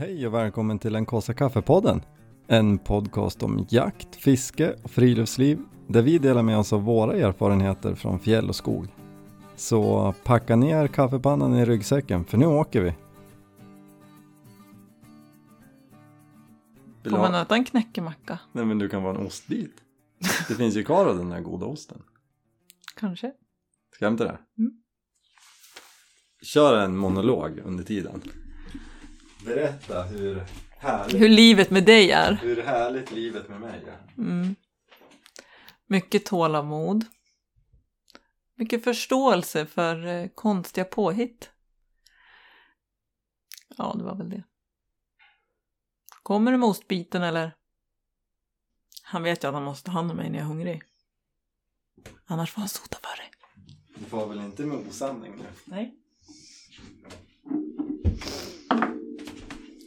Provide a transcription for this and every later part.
Hej och välkommen till den kaffe kaffepodden. En podcast om jakt, fiske och friluftsliv där vi delar med oss av våra erfarenheter från fjäll och skog. Så packa ner kaffepannan i ryggsäcken för nu åker vi. Får man äta en knäckemacka? Nej men du kan vara en ostbit. Det finns ju kvar av den där goda osten. Kanske. Ska jag hämta det? Mm. Kör en monolog under tiden. Berätta hur härligt, Hur livet med dig är. hur härligt livet med mig är. Mm. Mycket tålamod. Mycket förståelse för eh, konstiga påhitt. Ja, det var väl det. Kommer du med ostbiten eller? Han vet ju att han måste ta hand om mig när jag är hungrig. Annars får han sota för det. Du får väl inte med osanning nu? Nej.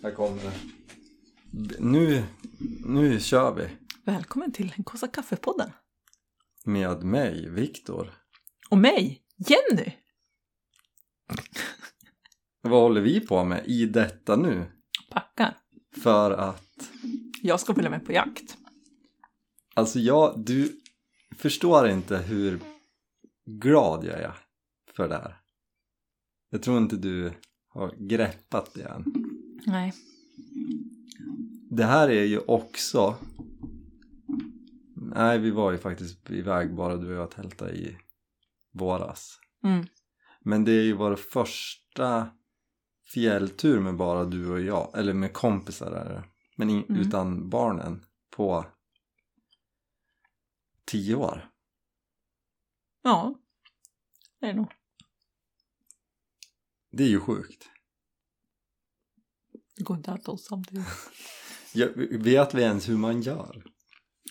Här kommer det. Nu, nu kör vi. Välkommen till den Kossa kaffepodden. Med mig, Viktor. Och mig, Jenny. Vad håller vi på med i detta nu? Packar. För att, Jag ska följa med på jakt. alltså jag, du förstår inte hur glad jag är för det här. Jag tror inte du har greppat det än. Nej. Det här är ju också Nej, vi var ju faktiskt iväg bara du och jag tälta i våras. Mm. Men det är ju vår första fjälltur med bara du och jag, eller med kompisar är det. Men in, Mm. utan barnen på tio år. Ja. Det är nog. Det är ju sjukt. Det går inte att oss samtidigt. Jag, vet vi ens hur man gör?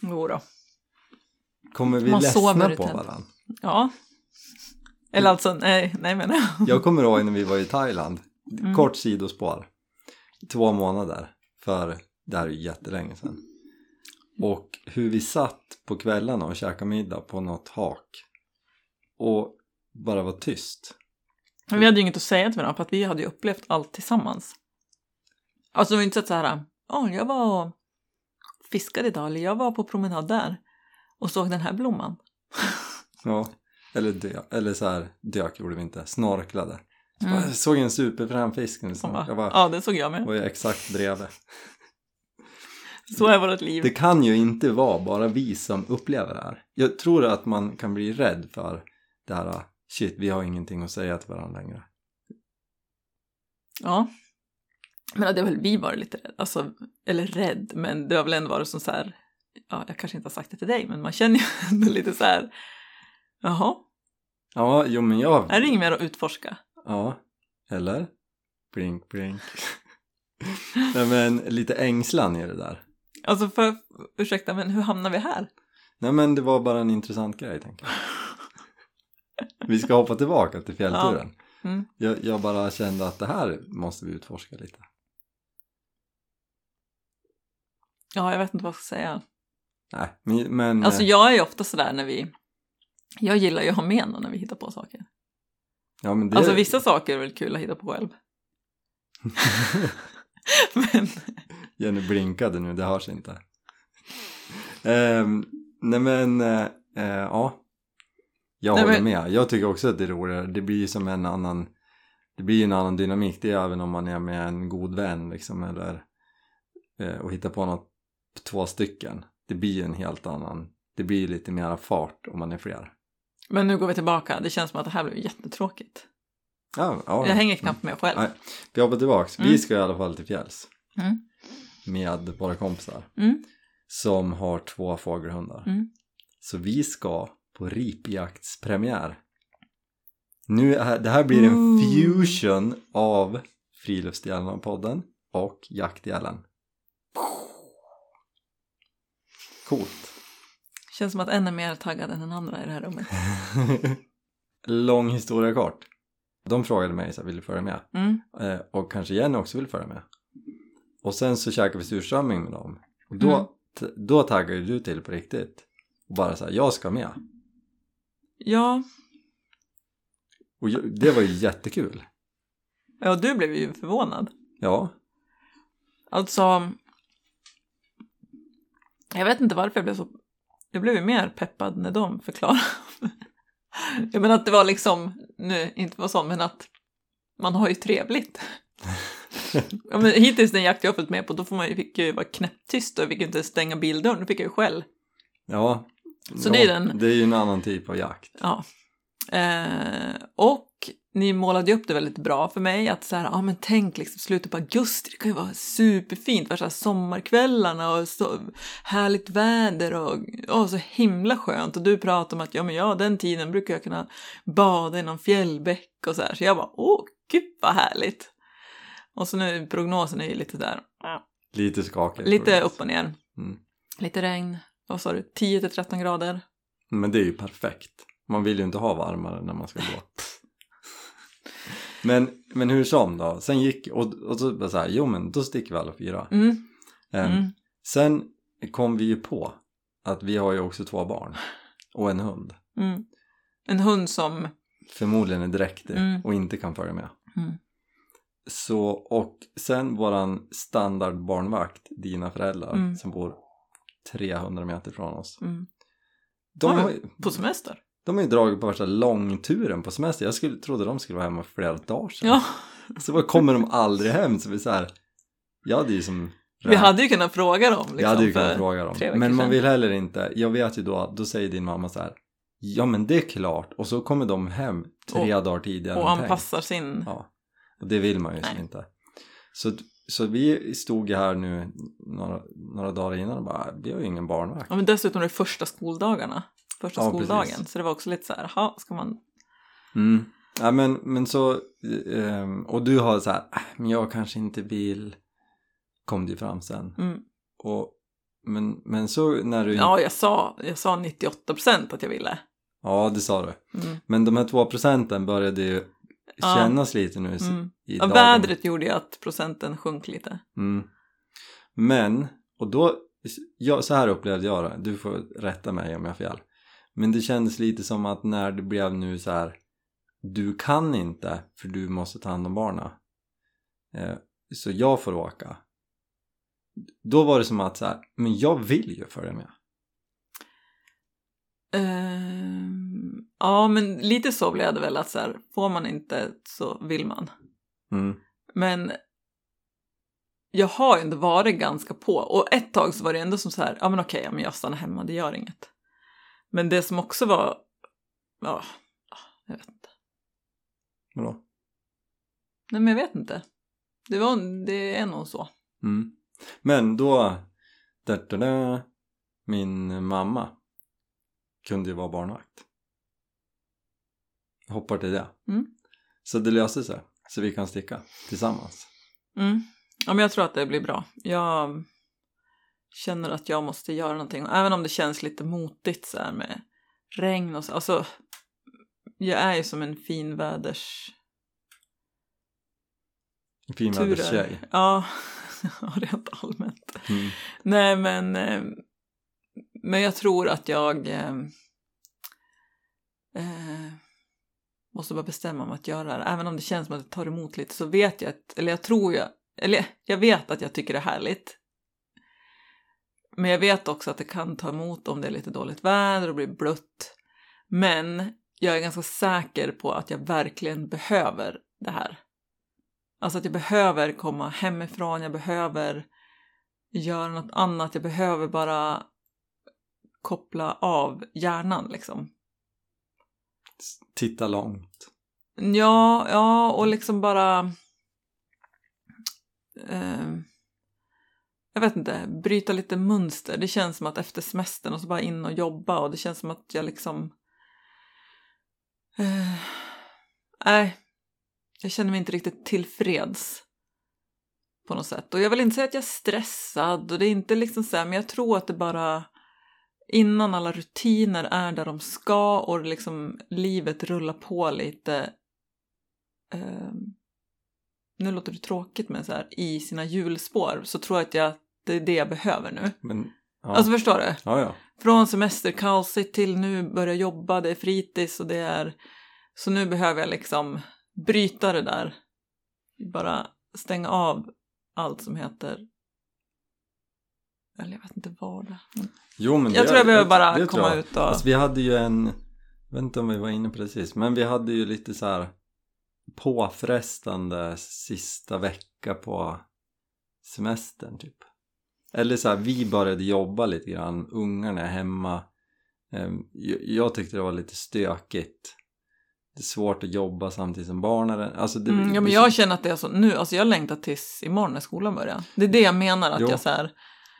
Jo då. Kommer vi Man ledsna på varandra? Ja. Eller alltså, nej, nej men Jag kommer ihåg när vi var i Thailand, Mm. kort sidospår, två månader, för det här är ju jättelänge sedan. Och hur vi satt på kvällarna och käkade middag på något hak och bara var tyst. Men vi hade ju inget att säga till varandra för att vi hade ju upplevt allt tillsammans. Alltså det var inte så att så här, ja jag var och fiskade idag eller jag var på promenad där och såg den här blomman. Ja, eller, dö, eller så här, dök gjorde vi inte, snorklade. Så Mm. bara, Jag såg en superfrän fisk nu snart. Jag bara, Ja, det såg jag med. var ju exakt bredvid. Så är vårt liv. Det kan ju inte vara bara vi som upplever det här. Jag tror att man kan bli rädd för det här, shit, vi har ingenting att säga till varandra längre. Ja. Men det har väl vi varit lite rädd, alltså, eller rädd, men det har väl ändå varit som så här, ja jag kanske inte har sagt det till dig, men man känner ju ändå lite så här, jaha, Ja, jo men jag... är det inget mer att utforska? Ja, eller? Blink, blink. Nej men lite ängslan i det där. Alltså för, ursäkta, men hur hamnar vi här? Nej men det var bara en intressant grej tänker jag. Vi ska hoppa tillbaka till fjällturen. Mm. Jag, jag bara kände att det här måste vi utforska lite. Ja, jag vet inte vad jag ska säga. Nej, men... Alltså eh, jag är ju ofta sådär när vi, jag gillar ju att ha med någon när vi hittar på saker. ja, men det... Alltså vissa saker är väl kul att hitta på själv. men, Jenny blinkade nu, det hörs inte. Ehm, nej men, eh, ja. Jag Nej, håller men- med. Jag tycker också att det är roligare. Det blir ju som en annan, det blir ju en annan dynamik. Det är även om man är med en god vän liksom eller och hittar på något två stycken. Det blir en helt annan, det blir lite mera fart om man är fler. men nu går vi tillbaka, det känns som att det här blev jättetråkigt. Ja, ja. Jag hänger knappt med själv. Nej, vi hoppar tillbaks. Vi Mm. ska i alla fall till fjälls Mm. med våra kompisar. Mm. som har två fågelhundar. Mm. Så vi ska på ripjaktspremiär. Nu är, det här blir en fusion av Friluftsdjälarna-podden och Jaktdjälen. Coolt. Känns som att en är mer taggad än den andra i det här rummet. Lång historia kort. De frågade mig så här, vill du följa med? Mm. Eh, och kanske Jenny också vill följa med. Och sen så käkade vi surströmming med dem. Och då, Mm. t- då taggade du till på riktigt. Och bara så här, jag ska med. Ja, Och ju- det var ju jättekul. ja du blev ju förvånad. Ja. Alltså, jag vet inte varför jag blev så, jag blev ju mer peppad när de förklarade. jag menar att det var liksom, nu inte var så, men att man har ju trevligt. ja, men hittills den jakt jag följt med på, då får man ju, fick jag ju vara knäpptyst och jag fick inte stänga bildörren, då fick jag ju skäll. Ja, Så ja, det är den- det är ju en annan typ av jakt. Ja. Eh, och ni målade ju upp det väldigt bra för mig att så här, ja men tänk liksom slutet på augusti, det kan ju vara superfint, värsta sommarkvällarna och så härligt väder och ja, så himla skönt och du pratar om att ja men ja den tiden brukar jag kunna bada i någon fjällbäck och så här så jag bara åh gud vad härligt. Och så nu prognosen är ju lite där, ja, Lite skakigt. lite upp och ner. Mm. Lite regn, vad sa du, 10 till 13 grader. Men det är ju perfekt. Man vill ju inte ha varmare när man ska gå. men, men hur som då? Sen gick, och, och så bara så här, jo men då sticker vi alla fyra. Mm, Ehm, mm. Sen kom vi ju på att vi har ju också två barn och en hund. Mm. En hund som... Förmodligen är dräktig Mm. och inte kan följa med. Mm. Så, och sen våran standardbarnvakt, dina föräldrar Mm. som bor 300 meter från oss. De, Ja, På semester? De har ju dragit på värsta långturen på semester. Jag skulle, trodde de skulle vara hemma för flera dagar sedan. Ja, Så bara kommer de aldrig hem. Så vi så här, jag hade ju som... vi hade ju kunnat fråga dem. Liksom, jag hade ju för- kunnat fråga dem. Men man vill heller inte. Jag vet ju då, då säger din mamma så här. Ja men det är klart. Och så kommer de hem tre dagar tidigare Och än tänkt. anpassar sin... Ja, och det vill man ju som Nej. inte. Så, så vi stod ju här nu några, några dagar innan och bara, vi har ju ingen barnvakt. Ja, men dessutom är det första skoldagarna. Första Ja, skoldagen. precis. Så det var också lite så här, jaha, ska man... Mm. Ja men, men så, ehm, och du har så här, "Äh, men jag kanske inte vill, kom det ju fram sen. Mm. Och, men, men så när du, Ja, jag sa, jag sa 98 procent att jag ville. ja det sa du. Mm. Men de här två procenten började ju Ja. kännas lite nu Mm. i Ja, dagen. vädret gjorde ju att procenten sjönk lite. Mm. Men, och då, ja, så här upplevde jag det, du får rätta mig om jag har fel. Men det kändes lite som att när det blev nu så här, du kan inte för du måste ta hand om barnen. Eh, så jag får åka. Då var det som att så här, men jag vill ju följa med. Ehm, ja, men lite så blev det väl att så här, får man inte så vill man. Mm. Men jag har ju ändå varit ganska på och ett tag så var det ändå som så här, ja men okej, ja, men jag stannar hemma, det gör inget. Men det som också var, ja, jag vet inte. Vadå? Nej men jag vet inte. Det, var, det är nog så. Mm. Men då, da, da, da, min mamma kunde ju vara barnvakt. Hoppar till det. Mm. Så det löste sig, så vi kan sticka tillsammans. Mm. Ja men jag tror att det blir bra. Jag känner att jag måste göra någonting. Och Även om det känns lite motigt så här med regn och så. Alltså, jag är ju som en finväders... Finväderstjej. Ja, rent allmänt. Mm. Nej, men, eh, men jag tror att jag eh, eh, måste bara bestämma mig att göra det. Även om det känns som att det tar emot lite så vet jag att, eller jag tror jag, eller jag vet att jag tycker det är härligt. Men jag vet också att det kan ta emot om det är lite dåligt väder och blir blött. Men jag är ganska säker på att jag verkligen behöver det här. Alltså att jag behöver komma hemifrån, jag behöver göra något annat, jag behöver bara koppla av hjärnan liksom. Titta långt. Ja, ja och liksom bara... Eh, jag vet inte, bryta lite mönster. Det känns som att efter semestern och så bara in och jobba och det känns som att jag liksom... eh, Nej, jag känner mig inte riktigt tillfreds på något sätt. Och jag vill inte säga att jag är stressad och det är inte liksom så här, men jag tror att det bara innan alla rutiner är där de ska och liksom livet rullar på lite eh, nu låter det tråkigt men så här i sina hjulspår så tror jag att jag, det är det jag behöver nu. Men, ja. Alltså förstår du? ja, ja. Från semesterkaoset till nu börja jobba, det är fritids och det är... Så nu behöver jag liksom bryta det där. Bara stänga av allt som heter eller jag vet inte vad det men Jo, men Jag det, tror jag behöver det bara tror komma jag. ut och... Alltså, vi hade ju en, jag vet inte om vi var inne det sist, men vi hade ju lite så här påfrestande sista vecka på semestern typ. Eller så här, vi började jobba lite grann, ungarna är hemma. Ehm, Jag, tyckte det var lite stökigt. Det är svårt att jobba samtidigt som barnen alltså det, Mm, ja, men jag känner att det är så nu, alltså jag längtar tills imorgon när skolan börjar. Det är det jag menar att Jo. jag så här,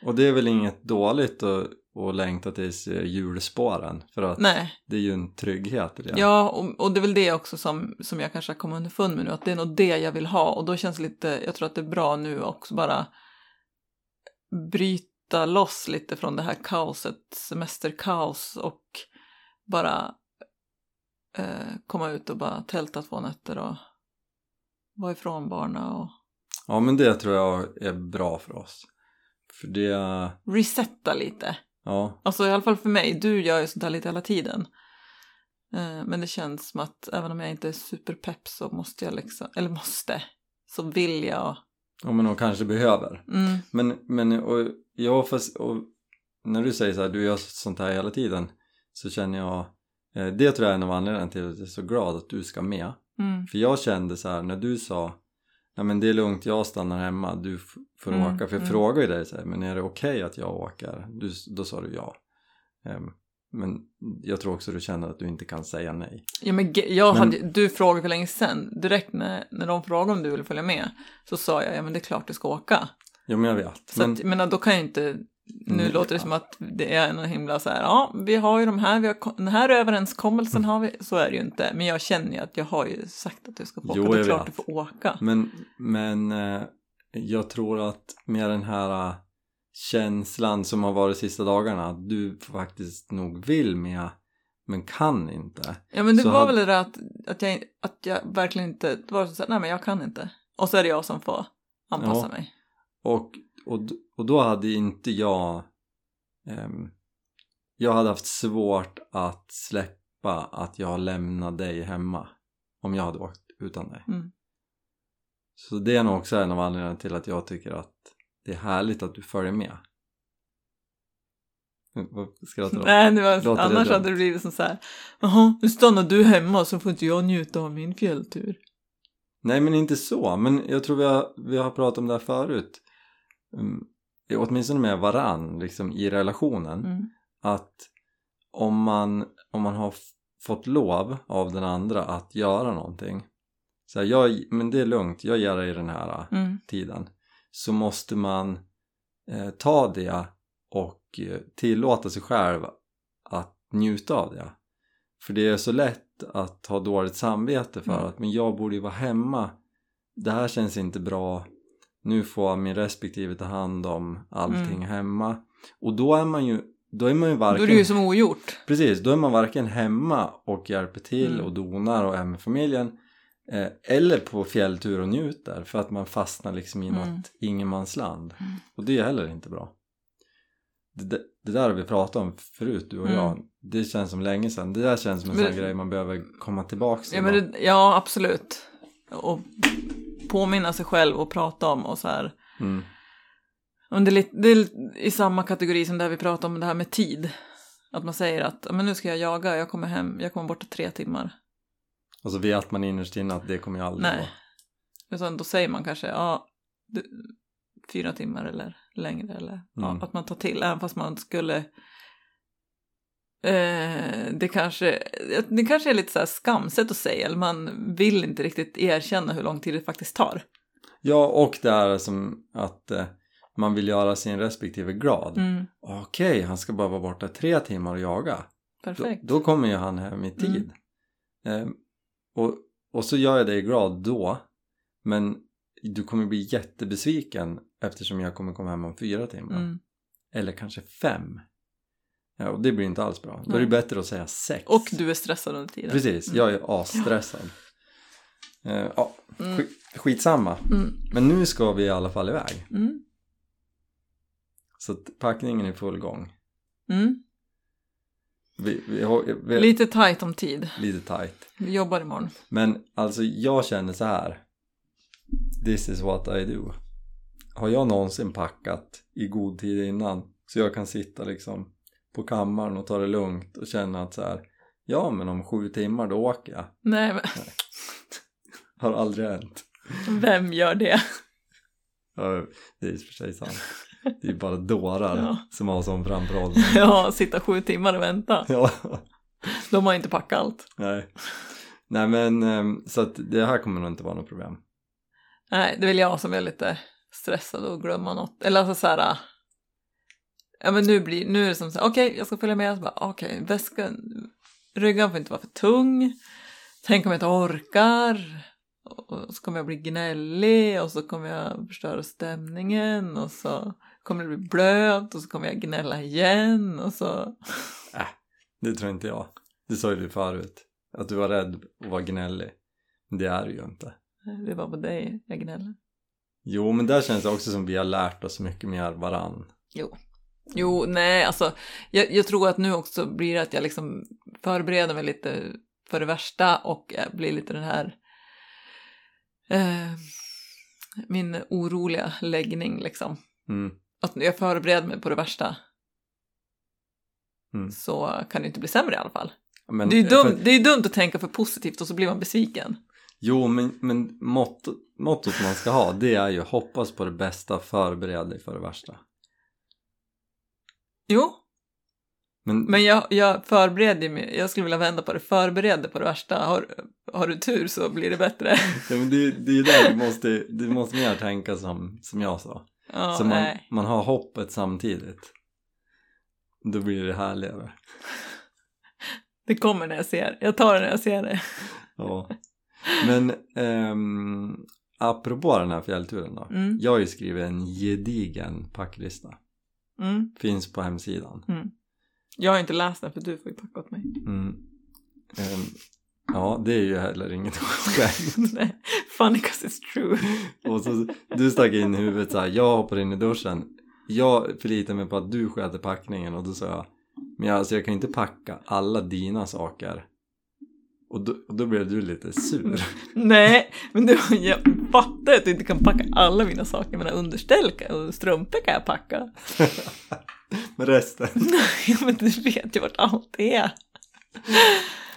Och det är väl inget dåligt att, att längta tills eh, julspåren för att nej. det är ju en trygghet i det. Ja, och, och det är väl det också som, som jag kanske har kommit underfund med nu, att det är nog det jag vill ha och då känns det lite, jag tror att det är bra nu också bara bryta loss lite från det här kaoset, semesterkaos och bara eh, komma ut och bara tälta två nätter och vara ifrån barna och Ja men det tror jag är bra för oss. För det, resetta lite. ja, Alltså i alla fall för mig, du gör ju sånt här lite hela tiden. Eh, Men det känns som att även om jag inte är superpepp så måste jag liksom, eller måste, så vill jag. Ja men de kanske behöver. Mm, Men, men och, ja, fast, och när du säger så här, du gör sånt här hela tiden så känner jag, eh, det tror jag är en av anledningarna till att jag är så glad att du ska med. mm, För jag kände så här när du sa Ja men det är lugnt, jag stannar hemma, du får Mm, åka. För jag mm. frågade ju dig så här, men är det okej att jag åker? Du, då sa du ja. Ehm, men jag tror också du känner att du inte kan säga nej. Ja, men jag Men- hade, du frågade för länge sedan, direkt när, när de frågade om du ville följa med, så sa jag ja men det är klart du ska åka. Ja men jag vet. Så Men, att, menar, då kan jag inte, nu Mm, låter det som att det är en himla så här, ja vi har ju de här, vi har, den här överenskommelsen har vi, så är det ju inte. Men jag känner ju att jag har ju sagt att du ska få åka, Jo, det är klart vet. du får åka. men, men eh, jag tror att med den här eh, känslan som har varit de sista dagarna, att du faktiskt nog vill med men kan inte. Ja men det Så var hade- väl det där att, att, jag, att jag verkligen inte, det var så här, nej men jag kan inte. Och så är det jag som får anpassa Ja. mig. Och, och, och då hade inte jag ehm, Jag hade haft svårt att släppa att jag lämnade dig hemma om jag hade åkt utan dig. Mm. Så det är nog också en av anledningarna till att jag tycker att det är härligt att du följer med. Skrattar du? Nej, det var, Låter det annars dumt? hade det blivit som så här, jaha, nu stannar du hemma så får inte jag njuta av min fjälltur. Nej men inte så, men jag tror vi har, vi har pratat om det här förut. Um, åtminstone med varann, liksom i relationen. Mm. att om man, om man har fått lov av den andra att göra någonting så här, jag, men det är lugnt, jag ger dig den här äh, Mm. tiden så måste man eh, ta det och eh, tillåta sig själv att njuta av det för det är så lätt att ha dåligt samvete för Mm. att men jag borde ju vara hemma det här känns inte bra nu får min respektive ta hand om allting Mm. hemma och då är man ju då är man ju Då varken är det ju som ogjort. Precis, då är man varken hemma och hjälper till Mm. och donar och är med familjen eller på fjälltur och njuter för att man fastnar liksom i Mm. något ingenmansland Mm. och det är heller inte bra det, det, där har vi pratat om förut du och Mm. jag det känns som länge sedan det där känns som en Men- sån grej man behöver komma tillbaks till Ja, men det, ja, absolut. Och påminna sig själv och prata om och så här. mm. Det, är lite, det är i samma kategori som där vi pratade om det här med tid. Att man säger att "Ja, men nu ska jag jaga, jag kommer hem, jag kommer bort i tre timmar. Och så vet man innerst inne att det kommer ju aldrig Nej. gå Utan då säger man kanske ja, du, fyra timmar eller längre. Eller, ja, Mm. att man tar till, även fast man skulle... Eh, det, kanske, det kanske är lite så här skamset att säga, eller man vill inte riktigt erkänna hur lång tid det faktiskt tar. ja och det är som att eh, man vill göra sin respektive glad Mm, okej han ska bara vara borta tre timmar och jaga Då, perfekt. då kommer ju han hem i tid. Ehm, och, och så gör jag dig glad då. Men du kommer bli jättebesviken eftersom jag kommer komma hem om fyra timmar. Mm. Eller kanske fem. Ja, och det blir inte alls bra. Då är det bättre att säga sex. Och du är stressad under tiden. Precis, Mm. jag är asstressad. Ehm, ja, Mm. sk- skitsamma. Mm. Men nu ska vi i alla fall iväg. Så packningen är i full gång. Vi, vi, vi, Lite tajt om tid. lite tight. Vi jobbar imorgon. Men alltså jag känner så här. This is what I do. har jag någonsin packat i god tid innan så jag kan sitta liksom på kammaren och ta det lugnt och känna att så här, ja men om sju timmar då åker jag. Nej, men Har aldrig hänt. vem gör det? Ja, det är i och för sig sant. Det är bara dårar Ja. som har sån framförhållning. Ja, sitta sju timmar och vänta. Ja, De har inte packat allt. nej. Nej men ehm, så att det här kommer nog inte vara något problem. Nej, det är väl jag som är lite stressad och glömma något. Eller alltså så här. Ja men nu blir nu är det som så här, okej jag ska följa med. Okej, väskan, ryggen får inte vara för tung. Tänk om jag inte orkar. Och så kommer jag bli gnällig och så kommer jag förstöra stämningen och så kommer det bli blöt och så kommer jag gnälla igen och så. Det tror inte jag. Det sa ju du förut. Att du var rädd och var gnällig. Men det är du ju inte. Det var på dig jag gnäller. Jo men där känns det också som vi har lärt oss mycket mer varann. Jo. Jo, nej, alltså jag, jag tror att nu också blir det att jag liksom förbereder mig lite för det värsta och blir lite den här eh, min oroliga läggning liksom. Mm. Att jag förbereder mig på det värsta Mm. så kan det inte bli sämre i alla fall. Men, det, är ju för- dumt, det är dumt att tänka för positivt och så blir man besviken. Jo men, men motto, mottot man ska ha det är ju hoppas på det bästa, förbered dig för det värsta. Jo, Men, men jag, jag förbereder mig, jag skulle vilja vända på det, förbered dig på det värsta. Har, har du tur så blir det bättre. ja, men det, det är ju där du måste, du måste mer tänka som, som jag sa. Ja, så man, nej. man har hoppet samtidigt. Då blir det härligare. Det kommer när jag ser. Jag tar det när jag ser det. Ja. Men ehm, apropå den här fjällturen då. Mm. Jag har ju skrivit en gedigen packlista. Mm. Finns på hemsidan. Mm. Jag har inte läst den för du får ju packa åt mig. Mm. Ja, det är ju heller inget skämt. Nej, funny 'cause it's true. Och så, du stack in i huvudet så här, jag hoppar in i duschen. Jag förlitar mig på att du sköter packningen och då sa jag, men jag, alltså jag kan ju inte packa alla dina saker. Och då, och då blev du lite sur. Nej, men du, jag fattar att du inte kan packa alla mina saker. Men underställ och strumpor kan jag packa. Men resten? ja, men du vet ju vart allt är.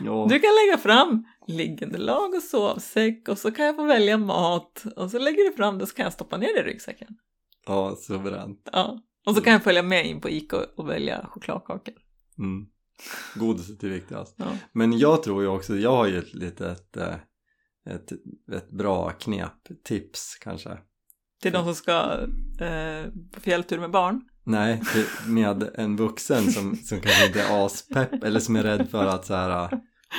Ja, Du kan lägga fram liggande lag och sovsäck och så kan jag få välja mat. Och så lägger du fram det så kan jag stoppa ner det i ryggsäcken. ja suveränt. Ja. Och så kan jag följa med in på Ica och välja chokladkakor. Mm. Godiset är viktigast. Ja. Men jag tror ju också, jag har ju ett litet eh, ett, ett bra knep, tips kanske. Till de som ska eh, på fjälltur med barn. Nej, med en vuxen som, som kanske inte är aspepp eller som är rädd för att så här äh,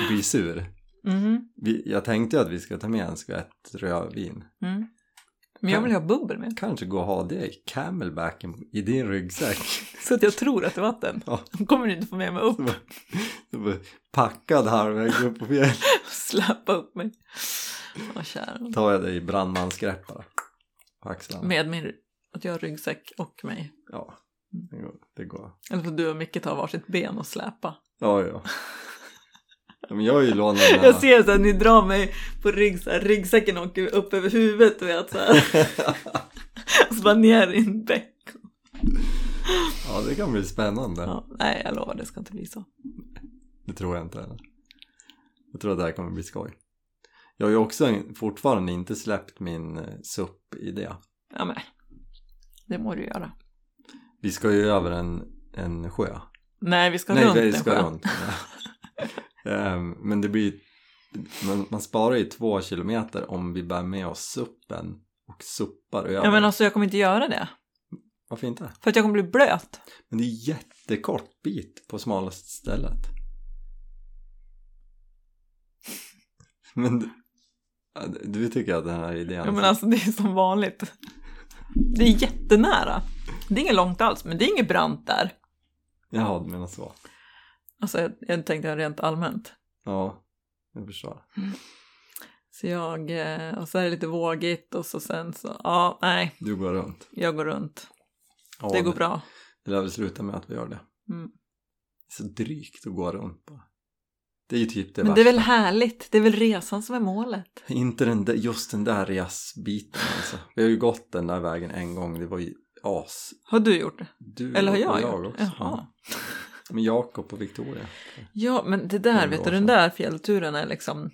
bli sur. Mhm. Vi, jag tänkte ju att vi ska ta med en skvätt rödvin. Mm. Men jag vill ha bubbel med. Kanske gå och ha det i camelbacken i din ryggsäck. Så att jag tror att det är vatten. Ja. Då kommer du inte få med mig upp Så så bara Packad halvvägs upp på fjället. och släppa upp mig. Åh kära. Tar jag dig i brandmansgrepp bara. På axlarna. Med min, att jag har ryggsäck och mig. Ja, det går. Det går. Eller får du och Micke ta varsitt ben och släpa. Ja, ja. ja men jag har ju lånat den här. Jag ser så att ni drar mig på rygg, så här, ryggsäcken åker upp över huvudet och vet så här. och så bara ner i en bäck. Ja, det kan bli spännande. Ja, nej, jag lovar det ska inte bli så. Det tror jag inte heller. Jag tror att det här kommer bli skoj. Jag har ju också fortfarande inte släppt min eh, SUP-idé. Ja, men det må du göra. Vi ska ju över en, en sjö. Nej, vi ska Nej, runt vi en ska sjö. runt. Ehm, Men det blir... Man, man sparar ju två kilometer om vi bär med oss SUPen och suppar över. Ja, men alltså jag kommer inte göra det. Varför inte? För att jag kommer bli blöt. Men det är jättekort bit på smalaste stället. Men du, du tycker att den här idén... Ja, men alltså det är som vanligt. Det är jättenära. Det är inget långt alls, men det är inget brant där. Jaha, du menar så. Alltså jag, jag tänkte rent allmänt. Ja, jag förstår. Så jag, eh, och så är det lite vågigt och så sen så, ja, nej, Du går runt. jag går runt. Ja, Det går bra. Det lär väl sluta med att vi gör det. Mm. Det är så drygt att gå runt bara. Det är ju typ det Men värsta. det är väl härligt? Det är väl resan som är målet? Inte den där, just den där resbiten alltså. Vi har ju gått den där vägen en gång, det var ju as. Har du gjort det? Du Eller har och jag, gjort det? också. Jaha. Ja. Men Jakob och Victoria. Ja, men det där, vet du, den där fjällturen är liksom...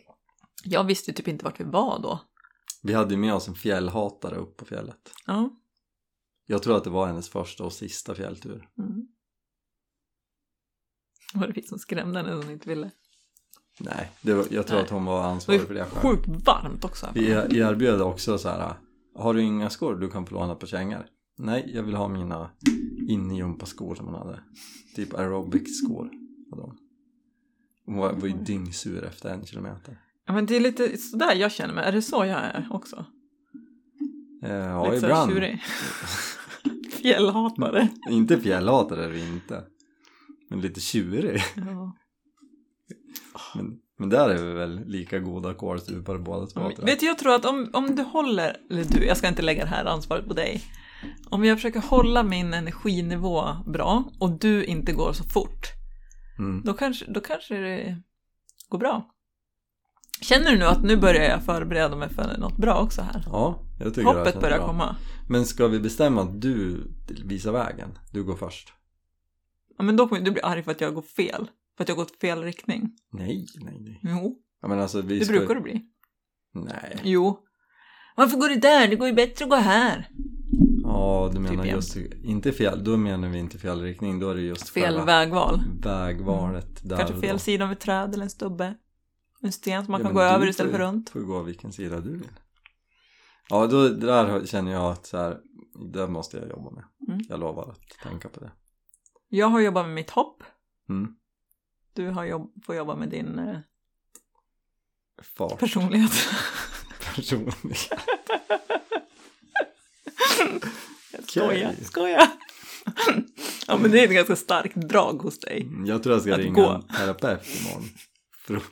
Jag visste ju typ inte vart vi var då. Vi hade ju med oss en fjällhatare upp på fjället. Ja. Jag tror att det var hennes första och sista fjälltur. Mm. Var det vi som skrämde henne som inte ville? Nej, det var, jag tror Nej. att hon var Det var ansvarig ju för det själv. sjukt varmt också. Vi erbjöd också så här. Har du inga skor du kan få låna på kängor? Nej, jag vill ha mina innejumpaskor som hon hade. Typ aerobic-skor. hade hon. Hon var, var ju dyngsur efter en kilometer. Ja, men det är lite sådär jag känner mig. Är det så jag är också? Eh, ja, lite ibland. Fjällhatare. Inte fjällhatare är vi inte. Men lite tjurig. Ja. Men, men där är vi väl lika goda kålstupare båda två. Om, vet du, jag tror att om, om du håller, eller du, jag ska inte lägga det här ansvaret på dig. Om jag försöker hålla min energinivå bra och du inte går så fort, Mm. då kanske, då kanske det går bra. Känner du nu att nu börjar jag förbereda mig för något bra också här? Ja, jag tycker det Hoppet känns börjar bra. komma. Men ska vi bestämma att du visar vägen? Du går först. Ja, men då kommer du bli arg för att jag går fel. För att jag har gått fel riktning. Nej, nej, nej. Jo, Ja, men alltså, vi det ska... brukar du bli. Nej. Jo. Varför går du där? Det går ju bättre att gå här. Ja, du menar Typ just inte fel. Då menar vi inte fel riktning. Då är det just Fel vägval. vägvalet. Där Kanske fel då. sida av ett träd eller en stubbe. En sten som man Ja, kan gå du över istället för runt. får gå vilken sida du vill. Ja, då, det där känner jag att så här, det måste jag jobba med. Mm. Jag lovar att tänka på det. Jag har jobbat med mitt hopp. Mm. Du har jobb, får jobba med din eh, Fart. personlighet. Personlig. Skoja, Okej. skoja. ja men det är ett ganska starkt drag hos dig. Jag tror jag ska Att ringa gå. en terapeut imorgon. För att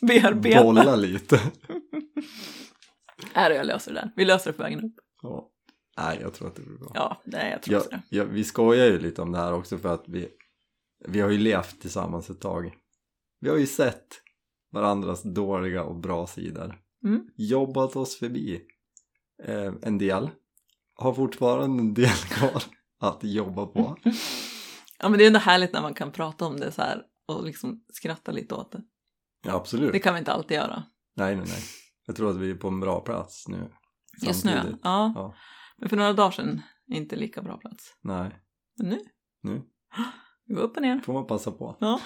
Bearbeta. bolla lite. Är det jag löser det där. Vi löser det på vägen upp. Ja. Nej, jag tror att det blir bra. Ja, nej jag tror Ja, också det. ja, vi skojar ju lite om det här också för att vi, vi har ju levt tillsammans ett tag. Vi har ju sett varandras dåliga och bra sidor. Mm. Jobbat oss förbi eh, en del. Har fortfarande en del kvar att jobba på. Ja men det är ändå härligt när man kan prata om det så här och liksom skratta lite åt det. Ja, absolut. Det kan vi inte alltid göra. Nej, nej, nej. Jag tror att vi är på en bra plats nu. Just nu ja. Ja. Men för några dagar sedan inte lika bra plats. Nej, Men nu, nu går upp och ner. får man passa på. Ja.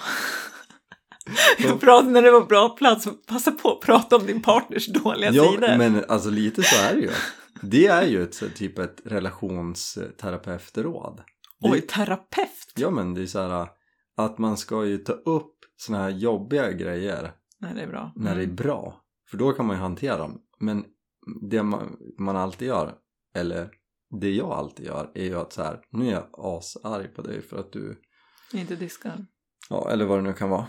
Pratade när det var bra plats, passa på att prata om din partners dåliga Ja, sidor. men alltså lite så är det ju. Det är ju ett typ ett relationsterapeutråd. Oj, terapeut! Ja men det är så här att man ska ju ta upp såna här jobbiga grejer Nej, det är bra. när det är Mm. bra. För då kan man ju hantera dem. Men det man, man alltid gör, eller det jag alltid gör, är ju att så här, nu är jag asarg på dig för att du, Inte diskar. ja eller vad det nu kan vara.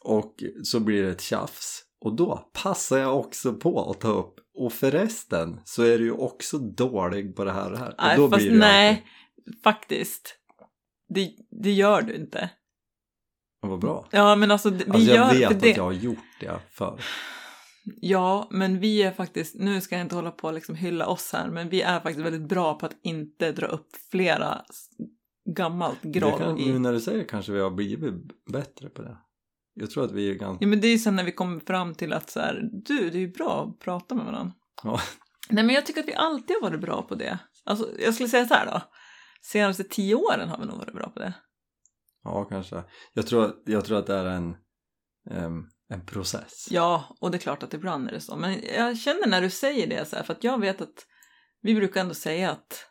Och så blir det ett tjafs. Och då passar jag också på att ta upp, och förresten så är du ju också dålig på det här och det här. Nej, och då fast blir det nej, faktiskt. Det, det gör du inte. alltid, vad bra. Ja, men alltså, vi Alltså gör jag vet att det. jag har gjort det förr. Ja, men vi är faktiskt, nu ska jag inte hålla på och liksom hylla oss här, men vi är faktiskt väldigt bra på att inte dra upp flera gammalt groll kan, i. nu när du säger kanske vi har blivit bättre på det. Jag tror att vi är ganska... Ja, men det är ju sen när vi kommer fram till att så här, du, det är ju bra att prata med varandra. Ja. Nej, men jag tycker att vi alltid har varit bra på det. Alltså, jag skulle säga så här då. Senaste tio åren har vi nog varit bra på det. Ja, kanske. Jag tror, jag tror att det är en, em, en process. Ja, och det är klart att ibland är det så. Men jag känner när du säger det så här, för att jag vet att vi brukar ändå säga att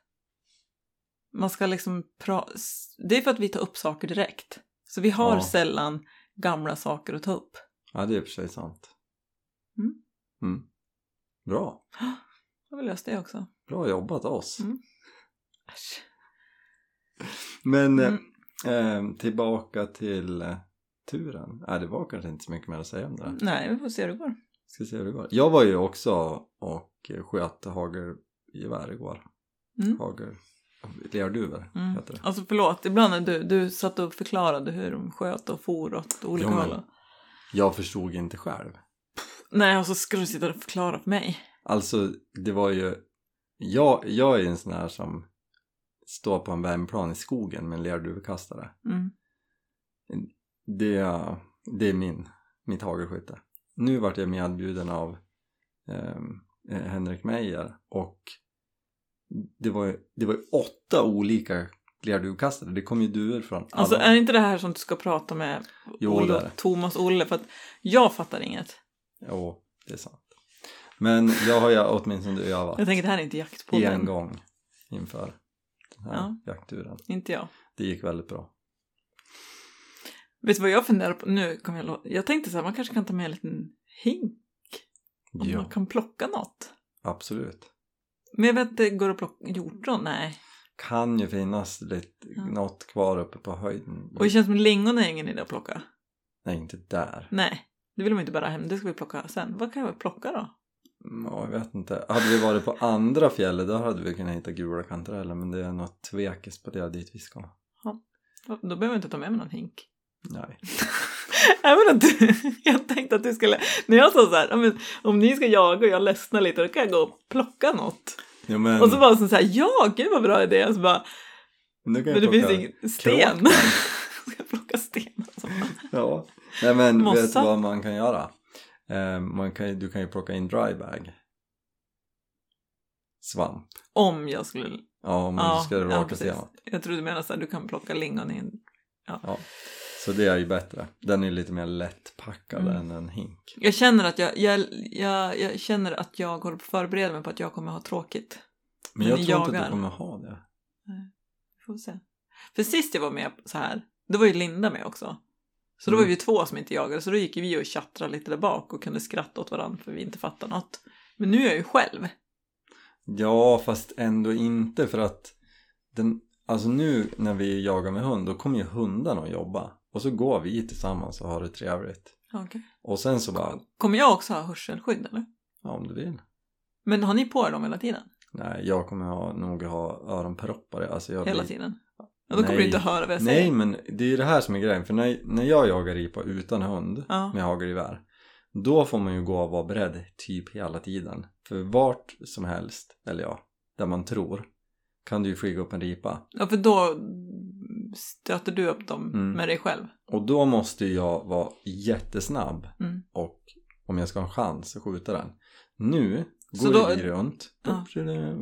man ska liksom pra- Det är för att vi tar upp saker direkt. Så vi har Ja. sällan gamla saker att ta upp. Ja, det är i och för sig sant. Mm. Mm. Bra. Jag vill lösa det också. Bra jobbat oss. Mm. Men Mm. eh, tillbaka till eh, turen. Nej, det var kanske inte så mycket mer att säga om det där. Nej, vi får se hur det går. Ska se hur det går. Jag var ju också och sköt hagelgevär igår. Mm. Hagel... Lerduvor Mm. heter det. Alltså förlåt, ibland när du, du satt och förklarade hur de sköt och for åt olika Jo, håll. Jag förstod inte själv. Nej, och så ska du sitta och förklara för mig. Alltså, det var ju... Jag, jag är en sån här som står på en värmplan i skogen med en lerduvekastare. Mm. Det, är- det är min, mitt hagelskytte. Nu vart jag medbjuden av eh, Henrik Meijer och det var, det var åtta olika lerduvekastare. Det kom ju duvor från alla. Alltså är inte det här som du ska prata med Jo, Olle, det. Thomas Olle? För att jag fattar inget. Jo, det är sant. Men jag har ju åtminstone övat Jag tänker det här är inte jaktpodden. en gång inför den här Ja. jaktturen. Inte jag. Det gick väldigt bra. Vet du vad jag funderar på? Nu kommer jag Jag tänkte så här, man kanske kan ta med en liten hink. Om Ja, man kan plocka något. absolut. Men jag vet inte, går det att plocka hjortron? Nej. Kan ju finnas lite, Ja. något kvar uppe på höjden. Och det känns som lingon är ingen idé att plocka. Nej, inte där. Nej, det vill man inte bara hem. Det ska vi plocka sen. Vad kan jag plocka då? Mm, Ja, jag vet inte. Hade vi varit på andra fjället då hade vi kunnat hitta gula kantareller men det är något tvekis på det dit vi ska. Då behöver jag inte ta med mig någon hink. Nej. Även att du, jag tänkte att du skulle, när jag sa så här, "Ja, om ni ska jaga och jag ledsnar lite då kan jag gå och plocka något. Jo, men, Och så var det så här, ja gud vad bra idé. Och så bara, nu kan men det finns ingen sten. kråkbär. ska jag plocka sten? Alltså. Ja. Nej men vet Mossa. du vad man kan göra? Eh, man kan, du kan ju plocka in drybag. Svamp. Om jag skulle, Ja, om Ja, du ska ja, raka precis. stenat. jag tror du menar så här, du kan plocka lingon i en, Ja. Så det är ju bättre. Den är lite mer lättpackad Mm. än en hink. jag känner att jag, jag, jag, jag känner att jag håller på att förbereda mig på att jag kommer ha tråkigt. Men jag tror inte att jagar. du kommer ha det. Vi får se. För sist jag var med så här, då var ju Linda med också. Så då Mm. var vi ju två som inte jagade, så då gick vi och tjattrade lite där bak och kunde skratta åt varandra för vi inte fattade något. Men nu är jag ju själv. Ja, fast ändå inte för att den, alltså nu när vi jagar med hund då kommer ju hundarna att jobba och så går vi tillsammans och har det trevligt. Okay. Och sen så bara, Kommer jag också ha hörselskydd eller? ja om du vill. Men har ni på er dem hela tiden? Nej, jag kommer ha, nog ha öronproppar. Alltså jag Hela blir- tiden? Ja, då kommer Nej. du inte höra vad jag Nej, säger. men det är ju det här som är grejen. För när, när jag jagar ripa utan hund Ja. med hagelgevär då får man ju gå och vara beredd typ hela tiden. För vart som helst, eller ja, där man tror kan du ju flyga upp en ripa. Ja, för då stöter du upp dem Mm. med dig själv. Och då måste jag vara jättesnabb Mm. och om jag ska ha en chans att skjuta den. Nu går då- vi runt, Ja.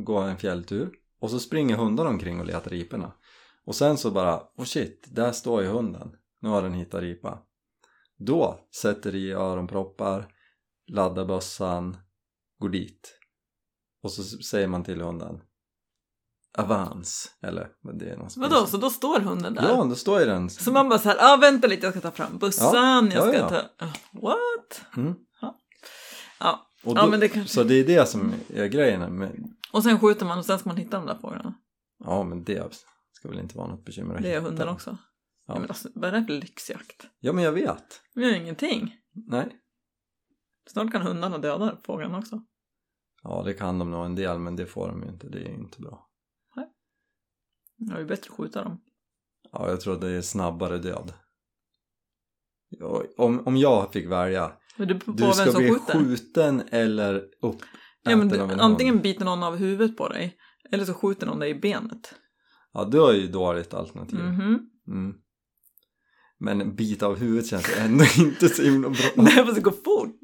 går en fjälltur och så springer hundarna omkring och letar riporna. Och sen så bara, oh shit, där står ju hunden. Nu har den hittat ripa. Då sätter i öronproppar, laddar bössan, går dit. Och så säger man till hunden Avance, eller vad det är någon Vadå, så då står hunden där? Ja, då står ju den. Så man bara så här, ah, vänta lite, jag ska ta fram bussen, jag Ja, ska ja. ta... Ah, What? Mm. Ja, Och Ja, då, men det kanske- Så det är det som är grejen. Med, och sen skjuter man och sen ska man hitta de där fåglarna. ja, men det ska väl inte vara något bekymmer att Det gör hitta. hunden också. Ja. Ja. men alltså, vad är det för lyxjakt? Ja, men jag vet. Vi gör ingenting. Nej. Snart kan hundarna döda fåglarna också. Ja, det kan de nog en del, men det får de ju inte. Det är ju inte bra. Det är bättre att skjuta dem. Ja, jag tror att det är snabbare död. Ja, om, om jag fick välja, du ska bli skjuter. skjuten eller uppäten Ja, men du, antingen biter någon av huvudet på dig eller så skjuter någon dig i benet. Ja, du har ju dåligt alternativ. Mhm. Mm. Men en bit av huvudet känns ändå inte så himla bra. Nej, fast det går fort.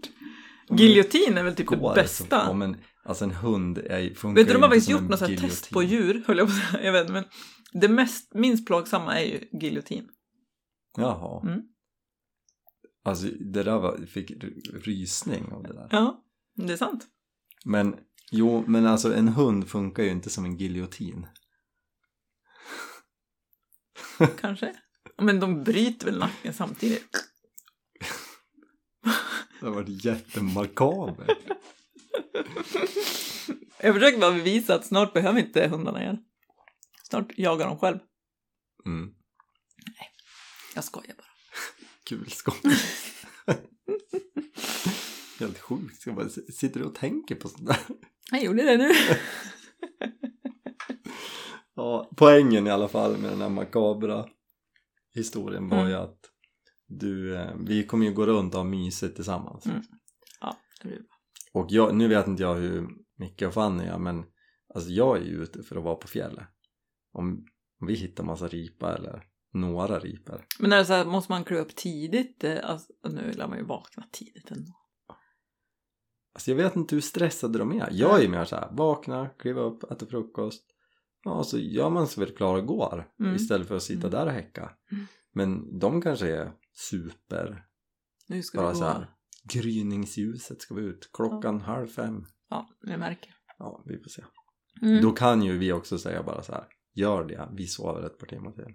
Giljotin är väl typ det bästa. Så, ja, men alltså en hund är, funkar Vet du, de har faktiskt gjort något här test giljotin. på djur, höll jag på att säga. Jag vet inte, men det mest, minst plågsamma är ju giljotin. Jaha. Mm. Alltså det där var, fick rysning av det där. Ja, det är sant. Men jo, men alltså en hund funkar ju inte som en giljotin. Kanske. Men de bryter väl nacken samtidigt. Det har varit jättemakabert. Jag försöker bara bevisa att snart behöver inte hundarna er. Snart jagar de själv. Mm. Jag skojar bara. Kul skott. Helt sjukt. Jag bara sitter du och tänker på sånt där? Jag gjorde det nu. Ja, poängen i alla fall med den här makabra historien var Mm. ju att du, eh, vi kommer ju gå runt och ha mysigt tillsammans. Mm. Ja, det blir. Och jag, nu vet inte jag hur Micke och Fanny är men alltså jag är ju ute för att vara på fjället. Om, om vi hittar massa ripa eller några ripor. Men är det så här, måste man kliva upp tidigt? Eh, Alltså, nu lär man ju vakna tidigt ändå. Alltså jag vet inte hur stressade de är. Jag är ju mer så här, vakna, kliva upp, äta frukost. Ja, så gör man sig väl klar och går Mm. istället för att sitta Mm. där och häcka. Mm. Men de kanske är super, Nu ska bara vi gå. så här, gryningsljuset ska vi ut, klockan halv fem. Ja, jag märker. Ja, vi får se. Mm. Då kan ju vi också säga bara så här, gör det, vi sover ett par timmar till.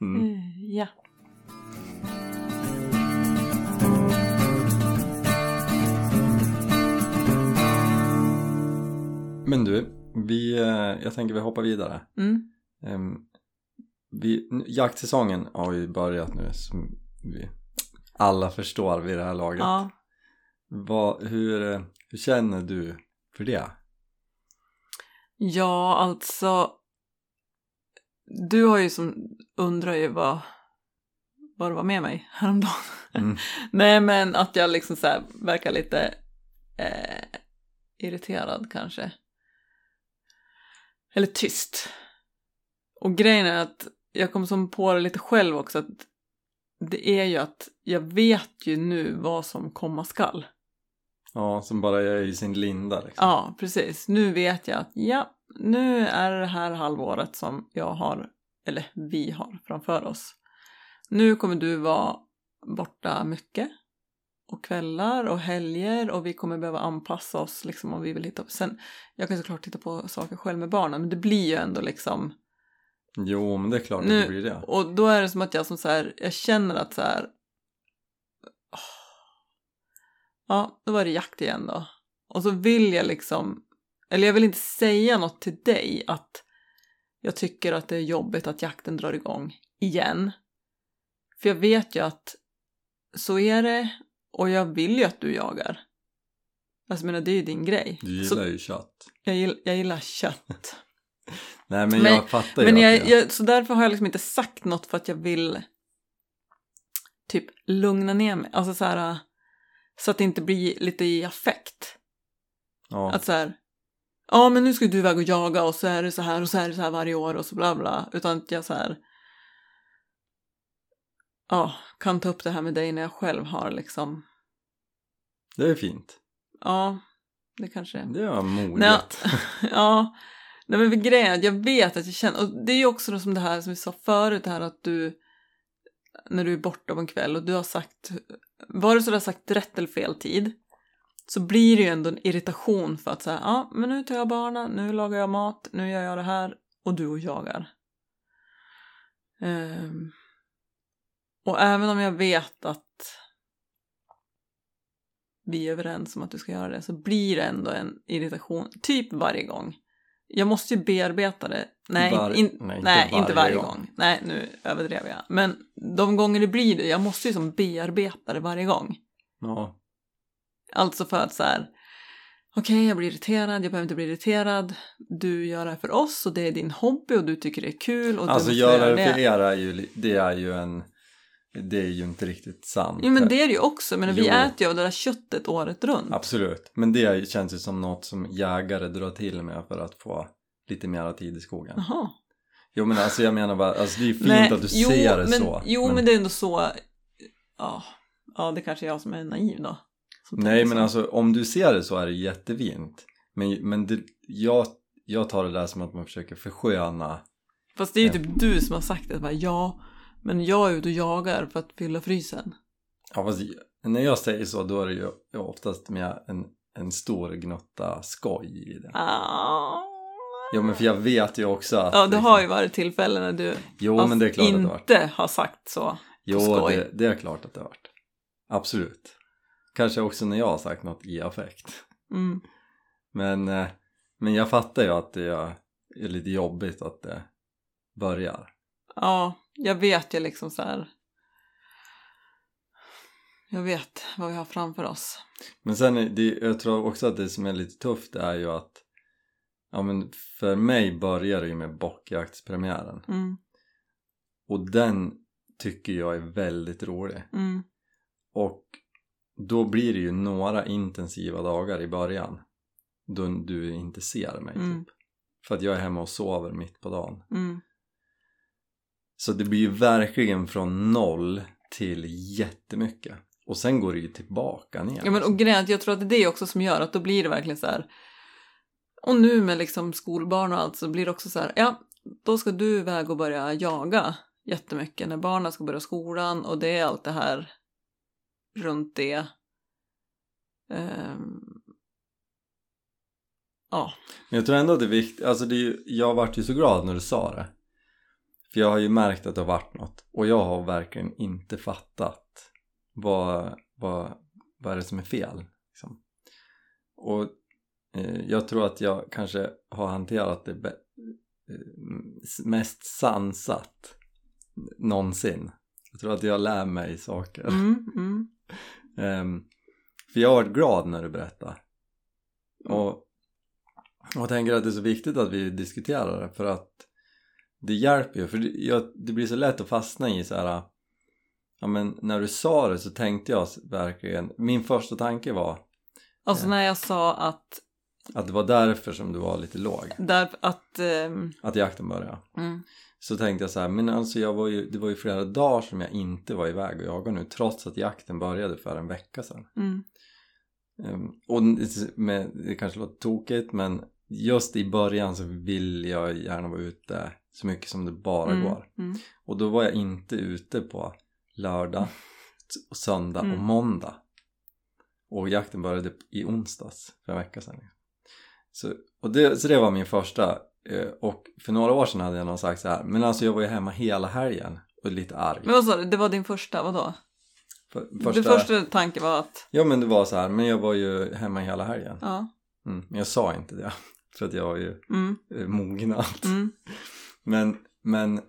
Mm. Eh, Ja. Men du, vi, eh, jag tänker vi hoppar vidare. Mm. Ehm, vi, jaktsäsongen har ju börjat nu som vi alla förstår vid det här laget. Ja. Vad, hur, eh, hur känner du för det? ja, alltså. Du har ju som undrar ju vad, vad det var med mig häromdagen. Mm. Nej, men att jag liksom så här verkar lite eh, irriterad kanske. Eller tyst. Och grejen är att jag kom som på det lite själv också att det är ju att jag vet ju nu vad som komma skall. Ja, som bara är i sin linda liksom. Ja, precis. Nu vet jag att ja, nu är det här halvåret som jag har, eller vi har framför oss. Nu kommer du vara borta mycket. Och kvällar och helger och vi kommer behöva anpassa oss liksom om vi vill hitta... Sen, jag kan såklart titta på saker själv med barnen men det blir ju ändå liksom... Jo, men det är klart Nu- att det blir det. Och då är det som att jag som så här, jag känner att så här... åh. Ja, då var det jakt igen då. Och så vill jag liksom, eller jag vill inte säga något till dig att jag tycker att det är jobbigt att jakten drar igång igen. För jag vet ju att så är det och jag vill ju att du jagar. Alltså jag menar, det är ju din grej. Du Så gillar ju kött. jag, gillar, jag gillar kött. Nej, men, Men- jag fattar ju Men jag, det... jag, så därför har jag liksom inte sagt något för att jag vill typ lugna ner mig. Alltså så här, så att det inte blir lite i affekt. ja. Att så här, ja men nu ska du iväg och jaga och så är det så här och så är det så här varje år och så bla bla. Utan att jag så här, ja, kan ta upp det här med dig när jag själv har liksom, Det är fint. ja, det kanske Det är modigt. Nej, ja, nej men grejen är att jag vet att jag känner, och det är ju också som det här som vi sa förut, det här att du, när du är borta på en kväll och du har sagt, vare sig du har sagt rätt eller fel tid, så blir det ju ändå en irritation för att säga, ja men nu tar jag barnen, nu lagar jag mat, nu gör jag det här och du och jagar. Um, och även om jag vet att vi är överens om att du ska göra det så blir det ändå en irritation typ varje gång. Jag måste ju bearbeta det. Nej, Var- in, nej, nej, inte inte, varje varje gång. gång. Nej, nu överdrev jag. Men de gånger det blir det, jag måste ju som bearbeta det varje gång. Ja. Alltså för att så här, okej jag blir irriterad, jag behöver inte bli irriterad. Du gör det här för oss och det är din hobby och du tycker det är kul. Och Alltså du göra det för er är ju, det är ju en, det är ju inte riktigt sant. Jo men det är det ju också, men vi Jo. äter ju av det där köttet året runt. Absolut, men det känns ju som något som jägare drar till med för att få lite mera tid i skogen. Jaha. Jo men alltså jag menar bara, alltså det är fint Nej, att du jo, ser det men, så. Jo, men... det är ändå så... Ja, ja, det kanske är jag som är naiv då. Nej men så. alltså om du ser det så är det jättefint. Men, men det, jag, jag tar det där som att man försöker försköna. Fast det är ju typ du som har sagt det. Bara, ja, men jag är ute och jagar för att fylla frysen. Ja, fast när jag säger så då är det ju oftast med en, en stor gnutta skoj i det. Ah. Jo men för jag vet ju också att... Ja, det har ju liksom- varit tillfällen när du Jo men det är klart att det har varit. inte har sagt så. Jo skoj. det, det är klart att det har varit. Absolut. Kanske också när jag har sagt något i affekt. Mm. Men, eh, men jag fattar ju att det är lite jobbigt att det börjar. Ja, jag vet ju liksom så här. Jag vet vad vi har framför oss. Men sen, det, jag tror också att det som är lite tufft är ju att ja men för mig börjar det ju med bockjaktspremiären. Mm, och den tycker jag är väldigt rolig. Mm, och då blir det ju några intensiva dagar i början då du inte ser mig Mm. typ. För att jag är hemma och sover mitt på dagen. Mm, så det blir ju verkligen från noll till jättemycket och sen går det ju tillbaka ner Ja, men, och grejen är att jag tror att det är det också som gör att då blir det verkligen så här. Och nu med liksom skolbarn och allt så blir det också så här. Ja, då ska du iväg och börja jaga jättemycket när barnen ska börja skolan och det är allt det här runt det. Ehm, ja, Men jag tror ändå att det är viktigt, alltså det är ju, jag vart ju så glad när du sa det för jag har ju märkt att det har varit något. Och jag har verkligen inte fattat vad, vad, vad är det som är fel liksom. och eh, jag tror att jag kanske har hanterat det be- eh, mest sansat någonsin. Jag tror att jag lär mig saker. Mm, mm, Ehm, för jag har varit glad när du berättar. Och, och jag tänker att det är så viktigt att vi diskuterar det för att det hjälper ju för det, jag, det blir så lätt att fastna i så här. ja men när du sa det så tänkte jag verkligen min första tanke var alltså när jag sa att, att det var därför som du var lite låg. Där, att ehm, att jakten började. mm, så tänkte jag så här, men alltså jag var ju, det var ju flera dagar som jag inte var iväg och jagade nu trots att jakten började för en vecka sedan. Mm, Ehm, och med, det kanske låter tokigt men just i början så vill jag gärna vara ute så mycket som det bara mm, går. mm, och då var jag inte ute på lördag söndag och Mm. måndag. Och jakten började i onsdags för en vecka sedan. Så, och det, så det var min första eh, och för några år sedan hade jag någon sagt så här men alltså jag var ju hemma hela helgen och lite arg. Men vad sa du, det var din första, vadå? för, Din första tanke var att, ja men det var så här men jag var ju hemma hela helgen. Ja, mm, men jag sa inte det för att jag var ju mm, eh, mognat mm, men, men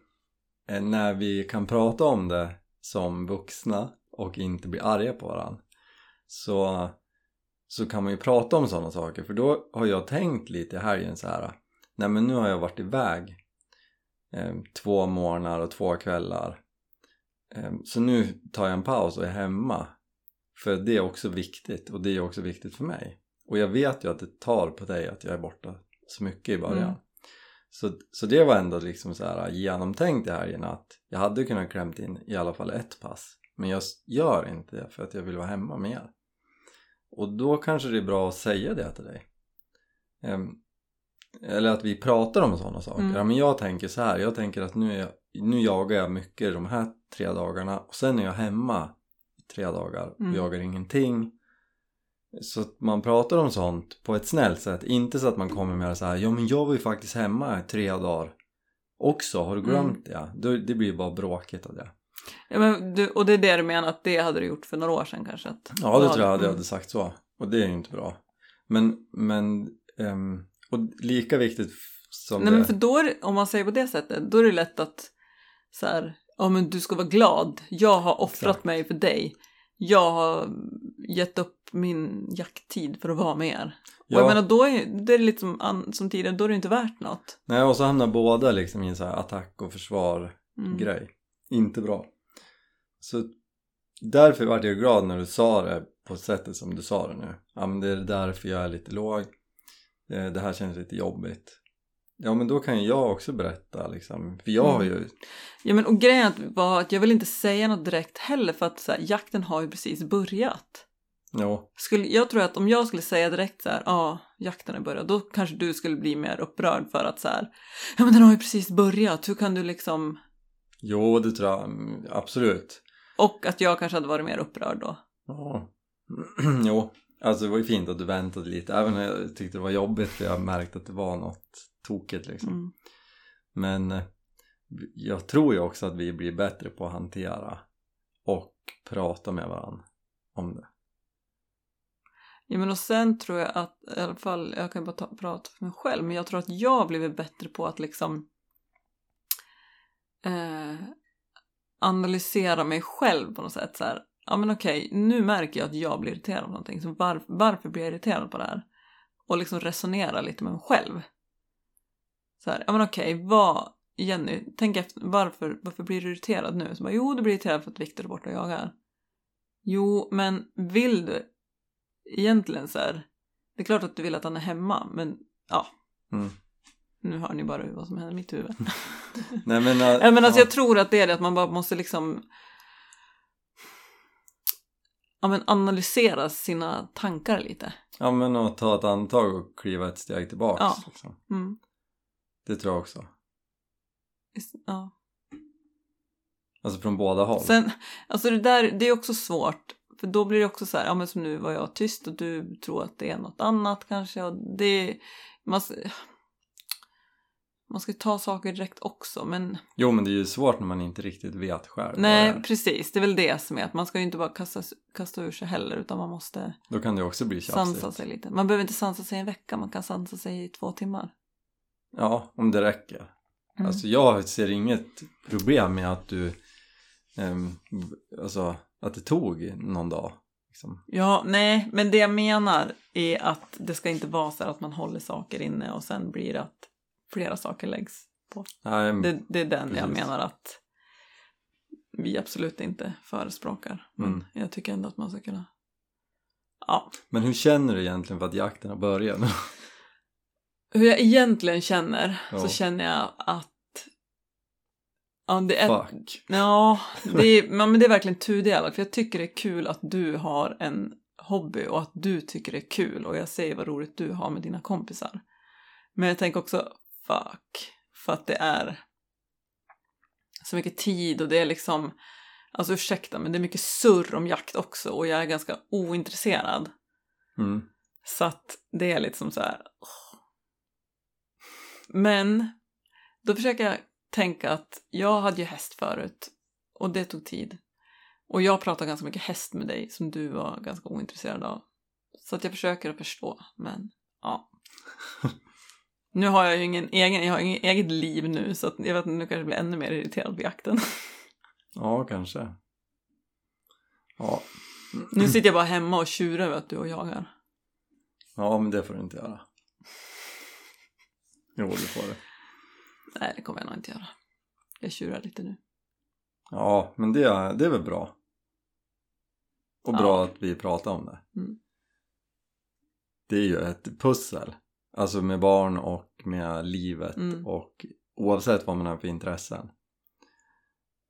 eh, när vi kan prata om det som vuxna och inte bli arga på varandra så, så kan man ju prata om sådana saker. För då har jag tänkt lite i helgen så här nej men nu har jag varit iväg eh, två morgnar och två kvällar. Eh, så nu tar jag en paus och är hemma. För det är också viktigt och det är också viktigt för mig. Och jag vet ju att det tar på dig att jag är borta så mycket i början. Mm så, så det var ändå liksom så här genomtänkt i helgen att jag hade kunnat klämt in i alla fall ett pass. Men jag gör inte det för att jag vill vara hemma med er och då kanske det är bra att säga det till dig. Ehm, eller att vi pratar om sådana saker. Mm. ja, men jag tänker så här. Jag tänker att nu, är jag, nu jagar jag mycket de här tre dagarna och sen är jag hemma i tre dagar och Mm. jagar ingenting så att man pratar om sånt på ett snällt sätt inte så att man kommer med så här ja men jag var ju faktiskt hemma tre dagar också, har du glömt det? Då, det blir ju bara bråkigt av det ja, men du, och det är det du menar att det hade du gjort för några år sedan kanske? Att, Ja det tror jag att jag mm. hade sagt så och det är ju inte bra men, men ehm, och lika viktigt som Nej det men för då är det, om man säger på det sättet, då är det lätt att så här, ja men du ska vara glad, jag har offrat Exakt. mig för dig, jag har gett upp min jakttid för att vara med er. Och jag Ja. menar då är det är lite som, som tidigare, då är det inte värt något. Nej och så hamnar båda liksom i en så här attack och försvar Mm. grej inte bra så därför vart jag glad när du sa det på sättet som du sa det nu ja men det är därför jag är lite låg Eh, det här känns lite jobbigt ja men då kan ju jag också berätta liksom för jag har Mm. ju Ja men och grejen var att jag vill inte säga något direkt heller för att så här, jakten har ju precis börjat. Ja, Skulle, jag tror att om jag skulle säga direkt så här, ja, jakten har börjat, då kanske du skulle bli mer upprörd för att så här, ja men den har ju precis börjat, hur kan du liksom, jo det tror jag mm, absolut och att jag kanske hade varit mer upprörd då. ja jo alltså det var ju fint att du väntade lite även när jag tyckte det var jobbigt för jag märkte att det var något tokigt liksom Mm. Men eh, jag tror ju också att vi blir bättre på att hantera och prata med varandra om det. Ja men och sen tror jag att, i alla fall, jag kan bara ta, prata för mig själv, men jag tror att jag har blivit bättre på att liksom eh, analysera mig själv på något sätt så här. Ja men okej, nu märker jag att jag blir irriterad på någonting, så var, varför blir jag irriterad på det här? Och liksom resonera lite med mig själv. Så här, ja men okej, vad, Jenny, tänk efter, varför, varför blir du irriterad nu? Så bara, jo, du blir irriterad för att Viktor är borta och jagar. Jo, men vill du egentligen så här, det är klart att du vill att han är hemma, men ja, Mm. nu hör ni bara vad som händer i mitt huvud. Nej men, Ja, men alltså ja. jag tror att det är det att man bara måste liksom ja, men analysera sina tankar lite. ja men att ta ett andetag och kliva ett steg tillbaks. Ja. Liksom. Mm. Det tror jag också. Ja. Alltså från båda håll. Sen, alltså det där, det är också svårt. För då blir det också så här, ja men som nu var jag tyst och du tror att det är något annat kanske. Och det, man, man ska ta saker direkt också men Jo men det är ju svårt när man inte riktigt vet själv. det nej är. precis, det är väl det som är att man ska ju inte bara kasta, kasta ur sig heller utan man måste Då kan det också bli tjafsigt. sansa sig lite. Man behöver inte sansa sig en vecka, man kan sansa sig i två timmar. Ja, om det räcker. Mm. Alltså jag ser inget problem med att du ehm, alltså att det tog någon dag. Liksom. Ja, nej, men det jag menar är att det ska inte vara så att man håller saker inne och sen blir det att flera saker läggs på. Nej, Det, det är den jag Precis. menar att vi absolut inte förespråkar. Men Mm. jag tycker ändå att man ska kunna... Ja. Men hur känner du egentligen för att jakten har börjat? Hur jag egentligen känner så Ja. känner jag att... Ja, det är... Fuck. Ja, det är, men det är verkligen tudelat. För jag tycker det är kul att du har en hobby och att du tycker det är kul. Och jag ser vad roligt du har med dina kompisar. Men jag tänker också, fuck. För att det är så mycket tid och det är liksom... Alltså ursäkta, men det är mycket surr om jakt också. Och jag är ganska ointresserad. Mm. Så att det är lite som så här... Men då försöker jag tänka att jag hade ju häst förut och det tog tid. Och jag pratar ganska mycket häst med dig som du var ganska ointresserad av. Så att jag försöker att förstå, men ja. Nu har jag ju ingen egen, jag har inget eget liv nu så att jag vet inte, nu kanske jag blir ännu mer irriterad på jakten. Ja, kanske. Ja. Nu sitter jag bara hemma och tjurar över att du och jagar. ja, men det får du inte göra. Jo, det får du. Nej, det kommer jag nog inte göra. Jag tjurar lite nu. Ja, men det, är- det är väl bra. Och bra Ja. att vi pratar om det. Mm. Det är ju ett pussel. Alltså med barn och med livet Mm. och oavsett vad man har för intressen.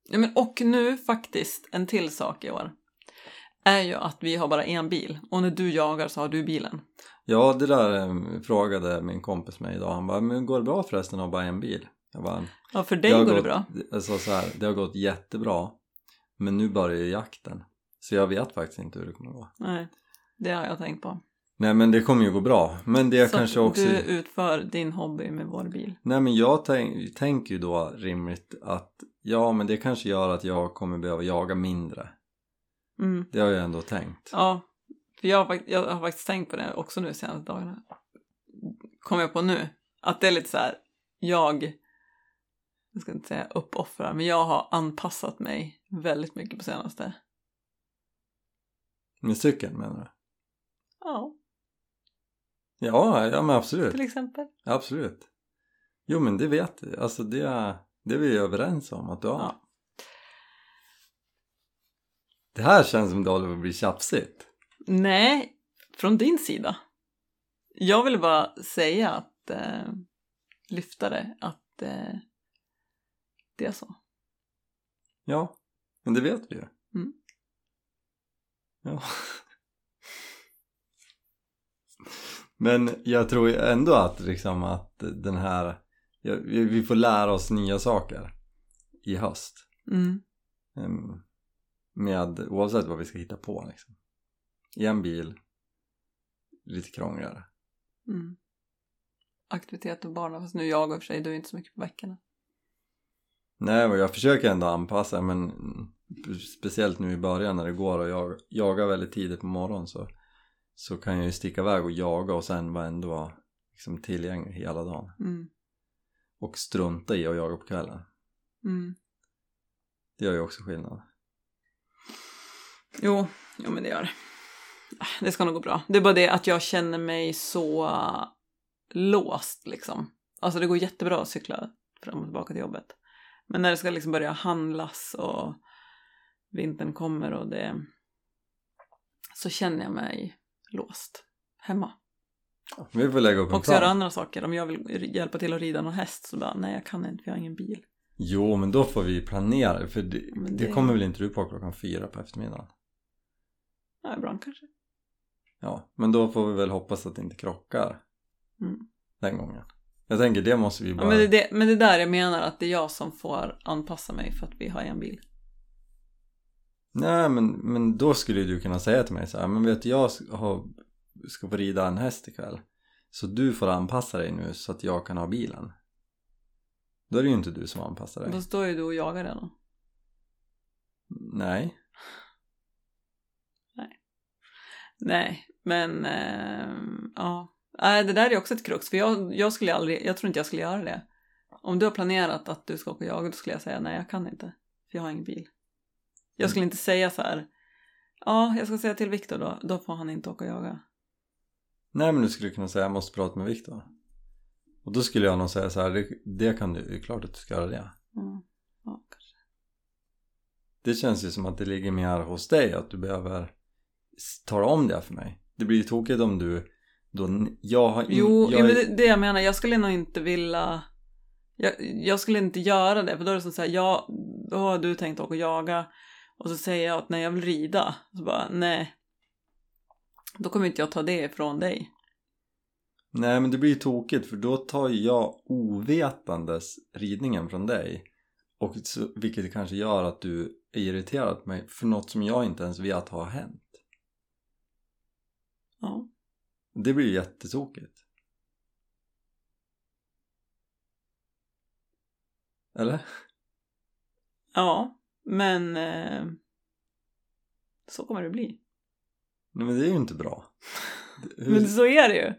Ja, men och nu faktiskt, en till sak i år. Är ju att vi har bara en bil. Och när du jagar så har du bilen. Ja, det där eh, frågade min kompis mig idag. Han bara, men går det bra förresten att ha bara en bil? Jag bara, Ja, för dig har går det gått, bra. Alltså så här, det har gått jättebra. Men nu börjar ju jakten. Så jag vet faktiskt inte hur det kommer gå. Nej, det har jag tänkt på. Nej men det kommer ju gå bra. Men det så kanske att också... du utför din hobby med vår bil. Nej men jag tänk, tänker ju då rimligt att ja men det kanske gör att jag kommer behöva jaga mindre. Mm. Det har jag ändå tänkt. Ja, för jag har, jag har faktiskt tänkt på det också nu de senaste dagarna. Kommer jag på nu. Att det är lite så här, jag, jag ska inte säga uppoffrar, men jag har anpassat mig väldigt mycket på senaste. Med cykeln menar du? Ja, Ja, ja men absolut. till exempel. Absolut. Jo men det vet du. Alltså det, det är vi överens om att du har. Ja. Det här känns som det håller på att bli tjafsigt. Nej, från din sida. Jag vill bara säga att eh, lyfta det, att eh, det är så. Ja, men det vet vi ju. Mm. Ja. Men jag tror ändå att liksom att den här, ja, vi får lära oss nya saker i höst. Mm. Med, oavsett vad vi ska hitta på liksom. I en bil, lite krångligare. Mm. Aktivitet och barn, fast nu jagar i och för sig, du är inte så mycket på veckorna. Nej, och jag försöker ändå anpassa men speciellt nu i början när det går och jag jagar väldigt tidigt på morgonen så, så kan jag ju sticka iväg och jaga och sen vara ändå liksom tillgänglig hela dagen. Mm. Och strunta i att jaga på kvällen. Mm. Det gör ju också skillnad. Jo, jo, men det gör det. Det ska nog gå bra. Det är bara det att jag känner mig så uh, låst liksom. Alltså det går jättebra att cykla fram och tillbaka till jobbet. Men när det ska liksom börja handlas och vintern kommer och det så känner jag mig låst hemma. Vi får lägga upp en Också göra plan. andra saker. Om jag vill hjälpa till att rida någon häst så bara nej jag kan inte för jag har ingen bil. Jo, men då får vi planera för det, det... det- kommer väl inte du på klockan fyra på eftermiddagen? Ja, ibland kanske. Ja, men då får vi väl hoppas att det inte krockar Mm. den gången. Jag tänker det måste vi bara... Ja, men, det, är det, men det är där jag menar att det är jag som får anpassa mig för att vi har en bil. Nej, men, men då skulle du kunna säga till mig så här, men vet du, jag ska, ha, ska få rida en häst ikväll. Så du får anpassa dig nu så att jag kan ha bilen. Då är det ju inte du som anpassar dig. Då står ju du och jagar redan. Nej. Nej, men ehm, ja. Nej, det där är också ett krux. För jag, jag skulle aldrig, jag tror inte jag skulle göra det. Om du har planerat att du ska åka och jaga, då skulle jag säga nej, jag kan inte. För jag har ingen bil. Jag skulle inte säga så här. Ja, jag ska säga till Viktor då. Då får han inte åka och jaga. Nej, men du skulle kunna säga jag måste prata med Viktor. Och då skulle jag nog säga så här, det, det kan du, det är klart att du ska göra det. Mm. Ja, kanske. Det känns ju som att det ligger mer hos dig att du behöver tala om det för mig. Det blir ju tokigt om du då, jag har in, Jo, jag, men det, det jag menar, jag skulle nog inte vilja... Jag, jag skulle inte göra det, för då är det som säga ja, då har du tänkt åka och jaga och så säger jag att nej, jag vill rida. Så bara, nej. Då kommer inte jag ta det ifrån dig. Nej men det blir ju tokigt för då tar jag ovetandes ridningen från dig och så, vilket kanske gör att du är irriterad på mig för något som jag inte ens vet har hänt. Ja. Det blir ju jättetokigt. Eller? Ja, men eh, så kommer det bli. Nej men det är ju inte bra. Hur- Men så är det ju.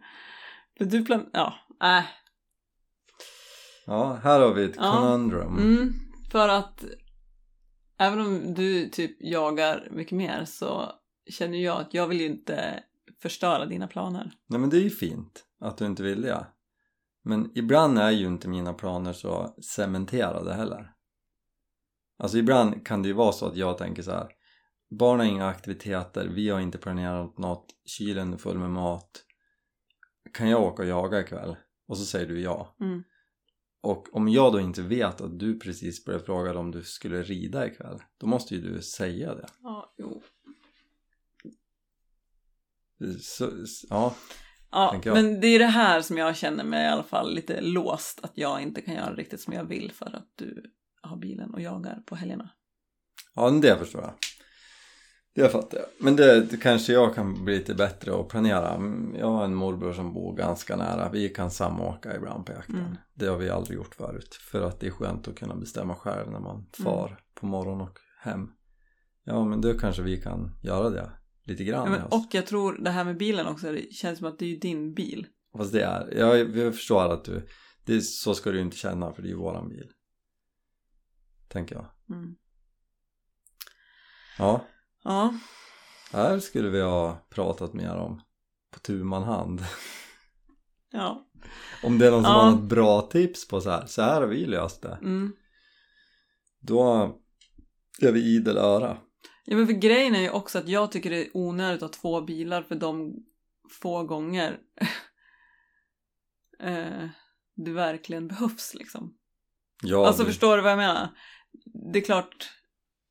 För du plan... Ja, äh. Ja, här har vi ett Ja. conundrum. Mm, för att även om du typ jagar mycket mer så känner jag att jag vill ju inte förstöra dina planer. Nej men det är ju fint att du inte vill det. Men ibland är ju inte mina planer så cementerade heller. Alltså ibland kan det ju vara så att jag tänker så här. Barn har inga aktiviteter, vi har inte planerat något, kylen är full med mat. Kan jag åka och jaga ikväll? Och så säger du ja. Mm. Och om jag då inte vet att du precis började fråga om du skulle rida ikväll, då måste ju du säga det. Ja, jo. Så, ja, Ja, men det är det här som jag känner mig i alla fall lite låst. Att jag inte kan göra riktigt som jag vill för att du har bilen och jagar på helgerna. Ja, det förstår jag. Det fattar jag. Men det, det kanske jag kan bli lite bättre och planera. Mm, Jag har en morbror som bor ganska nära. Vi kan samåka ibland på jakten. Mm. Det har vi aldrig gjort förut. För att det är skönt att kunna bestämma själv när man far på morgon och hem. Ja, men då kanske vi kan göra det lite grann. Ja, men, och jag tror det här med bilen också, det känns som att det är ju din bil. Fast det är, jag, jag förstår att du, det, är- så ska du ju inte känna för det är ju våran bil. Tänker jag. Mm. Ja, Ja, här skulle vi ha pratat mer om. På tu man hand. ja. Om det är någon som Ja. har något bra tips på så här, så här har vi löst det. Mm. Då är vi idel öra. Ja men för grejen är ju också att jag tycker det är onödigt att ha två bilar för de få gånger eh, det verkligen behövs liksom. Ja, alltså du- förstår du vad jag menar? Det är klart,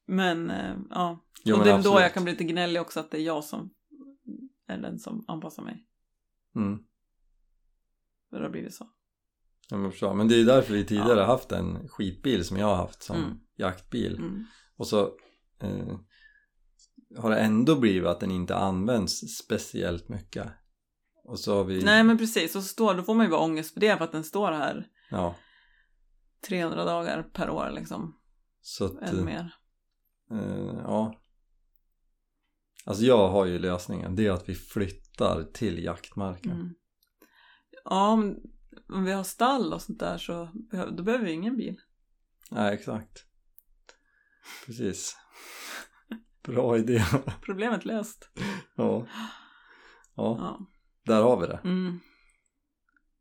men eh, ja. Jo, och men det är då jag kan bli lite gnällig också att det är jag som är den som anpassar mig. Mm. För det har blivit så. Ja, men, förstår. men det är ju därför vi tidigare Ja. haft en skitbil som jag har haft som Mm. jaktbil. Mm. Och så eh, har det ändå blivit att den inte används speciellt mycket. Och så har vi... Nej men precis, och så står, då får man ju bara ångest för det för att den står här Ja, 300 dagar per år liksom. så att... Eller mer. Eh, ja. Alltså jag har ju lösningen. Det är att vi flyttar till jaktmarken. Mm. Ja, men om vi har stall och sånt där så då behöver vi ingen bil. Nej, exakt. Precis. Bra idé. Problemet löst. ja. ja, Ja. där har vi det. Mm.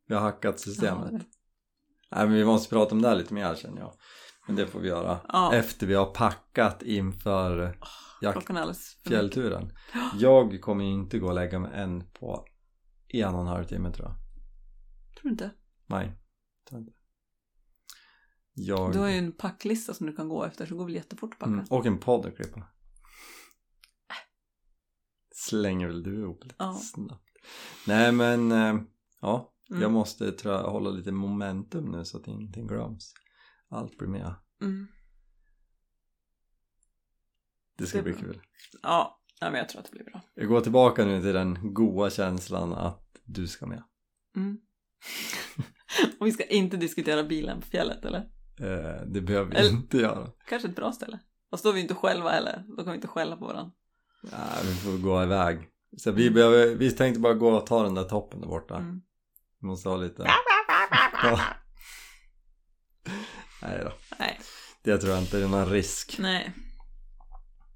Vi har hackat Ja, systemet. det- Nej men vi måste prata om det här lite mer känner jag. Men det får vi göra Ja. efter vi har packat inför jakt, mycket. fjällturen. Jag kommer ju inte gå och lägga mig än på en och en halv timme tror jag. Tror du inte? Nej, tror jag inte. Jag... Du har ju en packlista som du kan gå efter så det går väl jättefort att packa. mm, och en podd att klippa. Slänger väl du ihop lite Ja. snabbt. Nej men, eh, ja. Mm. Jag måste tror jag hålla lite momentum nu så att ingenting glöms. Allt blir med. Mm. Det ska Det bli kul. Ja, ja, men jag tror att det blir bra. Jag går tillbaka nu till den goa känslan att du ska med. Mm. Och vi ska inte diskutera bilen på fjället eller? Eh, det behöver vi Eller- inte göra. Kanske ett bra ställe. Och så står vi inte själva heller. Då kan vi inte skälla på varandra. Nej, vi får gå iväg. Så vi, behöver, vi tänkte bara gå och ta den där toppen där borta. Mm. Vi måste ha lite... Ja. Nej då. Nej. Det tror jag inte är någon risk. Nej.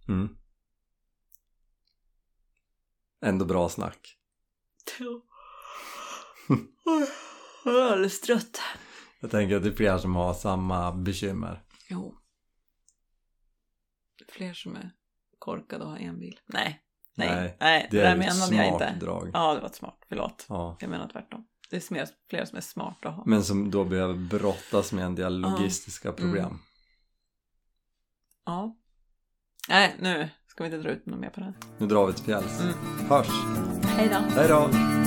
Mm. Ändå bra snack. Jag är alldeles trött. Jag tänker att det är fler som har samma bekymmer. Jo. Fler som är korkade och har en bil. Nej. Nej. Nej, Nej. Det, Det där menade jag smart inte. drag. Ja, det var ett smart. Förlåt. Ja. Jag menar tvärtom. Det är mer, fler som är smarta att ha. Men som då behöver brottas med en del Ja. logistiska problem. Mm. Ja. Nej, nu ska vi inte dra ut något mer på det här. Nu drar vi till fjälls. Mm. Hörs! Hej då. Hej då!